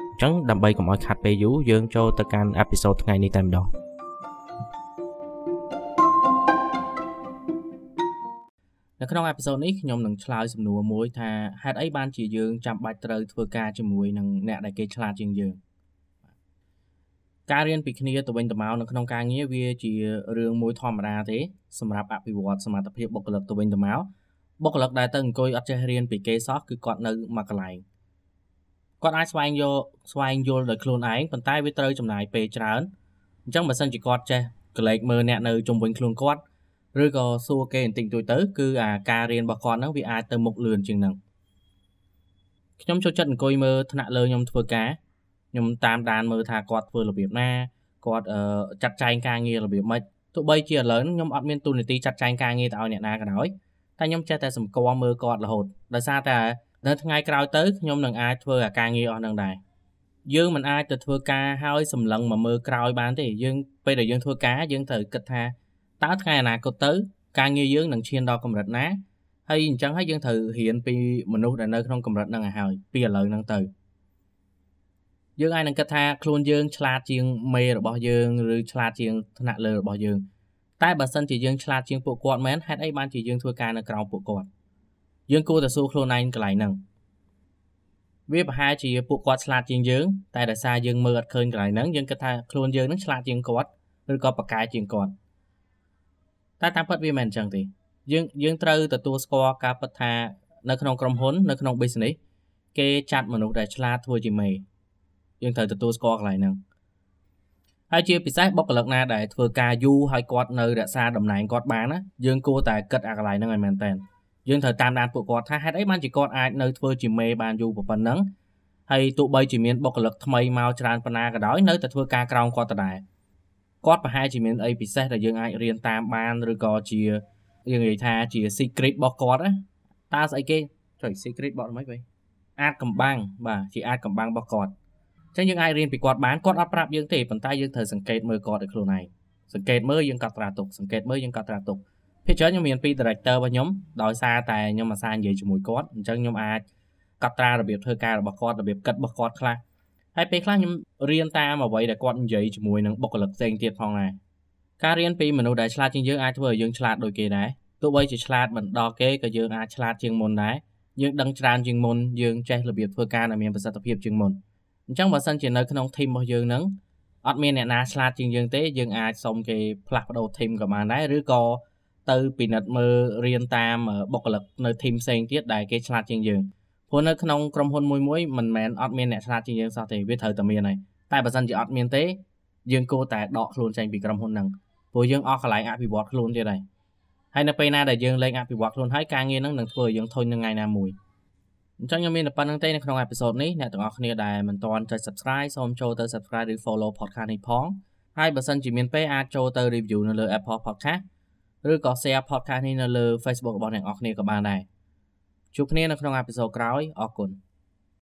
ញ្ចឹងដើម្បីកុំឲ្យខាត់ពេលយូរយើងចូលទៅកាន់អេពីសូតថ្ងៃនេះតែម្ដងនៅក្នុងអេពីសូតនេះខ្ញុំនឹងឆ្លើយសំណួរមួយថាហេតុអីបានជាយើងចាំបាច់ត្រូវធ្វើការជាមួយនឹងអ្នកដែលគេឆ្លាតជាងយើងការរៀនពីគ្នាទៅវិញទៅមកនៅក្នុងការងារវាជារឿងមួយធម្មតាទេសម្រាប់អភិវឌ្ឍសមត្ថភាពបុគ្គលិកទៅវិញទៅមកបុគ្គលិកដែលទៅអង្គុយអត់ចេះរៀនពីគេសោះគឺគាត់នៅមួយកន្លែង គាត់អាចស្វែងយកស្វែងយល់ដោយខ្លួនឯងប៉ុន្តែវាត្រូវចំណាយពេលច្រើនអញ្ចឹងបើសិនជាគាត់ចេះកលេចមើលអ្នកនៅជុំវិញខ្លួនគាត់ឬក៏សួរគេបន្តិចតួចទៅគឺអាការរៀនរបស់គាត់ហ្នឹងវាអាចទៅមុខលឿនជាងហ្នឹងខ្ញុំចូលចិត្តអង្គុយមើលថ្នាក់លើខ្ញុំធ្វើការខ្ញុំតាមដានមើលថាគាត់ធ្វើរបៀបណាគាត់ចាត់ចែងការងាររបៀបម៉េចទោះបីជាឥឡូវខ្ញុំអត់មានទូនាទីចាត់ចែងការងារទៅឲ្យអ្នកណាក៏ដោយតែខ្ញុំចេះតែសម្គាល់មើលគាត់រហូតដោយសារតែ នៅថ្ងៃក្រោយទៅខ្ញុំនឹងអាចធ្វើអាការងារអស់នឹងដែរយើងមិនអាចទៅធ្វើការហើយសម្លឹងមកមើលក្រោយបានទេយើងពេលដែលយើងធ្វើការយើងត្រូវគិតថាតើថ្ងៃអនាគតទៅការងារយើងនឹងឈានដល់កម្រិតណាហើយអញ្ចឹងហើយយើងត្រូវរៀនពីមនុស្សដែលនៅក្នុងកម្រិតហ្នឹងឲ្យហើយពីឥឡូវហ្នឹងទៅយើងអាចនឹងគិតថាខ្លួនយើងឆ្លាតជាងមេរបស់យើងឬឆ្លាតជាងថ្នាក់លើរបស់យើងតែបើសិនជាយើងឆ្លាតជាងពួកគាត់មែនហេតុអីបានជាយើងធ្វើការនៅក្រោមពួកគាត់ យើងគួរតែសួរខ្លួនឯងកន្លែងហ្នឹងវាប្រហែលជាពួកគាត់ឆ្លាតជាងយើងតែដោយសារយើងមើលអត់ឃើញកន្លែងហ្នឹងយើងគិតថាខ្លួនយើងនឹងឆ្លាតជាងគាត់ឬក៏ប្រកែជាងគាត់តែតាមពិតវាមិនអញ្ចឹងទេយើងយើងត្រូវទទួលស្គាល់ការពិតថានៅក្នុងក្រុមហ៊ុននៅក្នុង business គេចាត់មនុស្សដែលឆ្លាតធ្វើជាមេយើងត្រូវទទួលស្គាល់កន្លែងហ្នឹងហើយជាពិសេសបុគ្គលិកណាដែលធ្វើការយូរហើយគាត់នៅរក្សាតំណែងគាត់បានណាយើងគួរតែគិតអាកន្លែងហ្នឹងឲ្យមែនតើ យើងត្រូវតាមដានពួកគាត់ថាហេតុអីបានជាគាត់អាចនៅធ្វើជាមេបានយូរប៉ុណ្ណឹងហើយទោះបីជាមានបុគ្គលិកថ្មីមកច្រើនប៉ុណ្ណាក៏ដោយនៅតែធ្វើការក្រោមគាត់ដដែលគាត់ប្រហែលជាមានអីពិសេសដែលយើងអាចរៀនតាមបានឬក៏ជាយើងនិយាយថាជា secret របស់គាត់ណាតើស្អីគេចុយ secret បកមិនវិញអាចកំបាំងបាទជាអាចកំបាំងរបស់គាត់អញ្ចឹងយើងអាចរៀនពីគាត់បានគាត់អត់ប្រាប់យើងទេប៉ុន្តែយើងត្រូវសង្កេតមើលគាត់ឲ្យខ្លួនឯងសង្កេតមើលយើងកត់ត្រាទុកសង្កេតមើលយើងកត់ត្រាទុក ភាគច្រើនខ្ញុំមានពី director របស់ខ្ញុំដោយសារតែខ្ញុំអាសានិយាយជាមួយគាត់អញ្ចឹងខ្ញុំអាចកត់ត្រារបៀបធ្វើការរបស់គាត់របៀបគិតរបស់គាត់ខ្លះហើយពេលខ្លះខ្ញុំរៀនតាមអ្វីដែលគាត់និយាយជាមួយនឹងបុគ្គលិកផ្សេងទៀតផងដែរការរៀនពីមនុស្សដែលឆ្លាតជាងយើងអាចធ្វើឲ្យយើងឆ្លាតដូចគេដែរទោះបីជាឆ្លាតមិនដល់គេក៏យើងអាចឆ្លាតជាងមុនដែរយើងដឹងច្រើនជាងមុនយើងចេះរបៀបធ្វើការដែលមានប្រសិទ្ធភាពជាងមុនអញ្ចឹងបើសិនជានៅក្នុង team របស់យើងហ្នឹងអត់មានអ្នកណាឆ្លាតជាងយើងទេយើងអាចសុំគេផ្លាស់ប្ដូរ team ក៏បានដែរឬក៏ ទៅពិនិត្យមើលរៀនតាមបុគ្គលិកនៅ team ផ្សេងទៀតដែលគេឆ្លាតជាងយើងព្រោះនៅក្នុងក្រុមហ៊ុនមួយមួយមិនមែនអត់មានអ្នកឆ្លាតជាងយើងសោះទេវាត្រូវតែមានហើយតែបើសិនជាអត់មានទេយើងគួរតែដកខ្លួនចេញពីក្រុមហ៊ុនហ្នឹងព្រោះយើងអស់កន្លែងអភិវឌ្ឍខ្លួនទៀតហើយហើយនៅពេលណាដែលយើងលែងអភិវឌ្ឍខ្លួនហើយការងារហ្នឹងនឹងធ្វើឲ្យយើងធុញនៅថ្ងៃណាមួយអញ្ចឹងខ្ញុំមានតែប៉ុណ្្នឹងទេនៅក្នុងអេពីសូតនេះអ្នកទាំងអស់គ្នាដែលមិនទាន់ចុច Subscribe សូមចូលទៅ Subscribe ឬ Follow podcast នេះផងហើយបើសិនជាមានពេលអាចចូលទៅ review នៅលើ Apple Podcast ឬក៏ share podcast នេះនៅលើ Facebook របស់អ្នកនរគ្នាក៏បានដែរជួបគ្នានៅក្នុងអេពីសូតក្រោយអរគុណ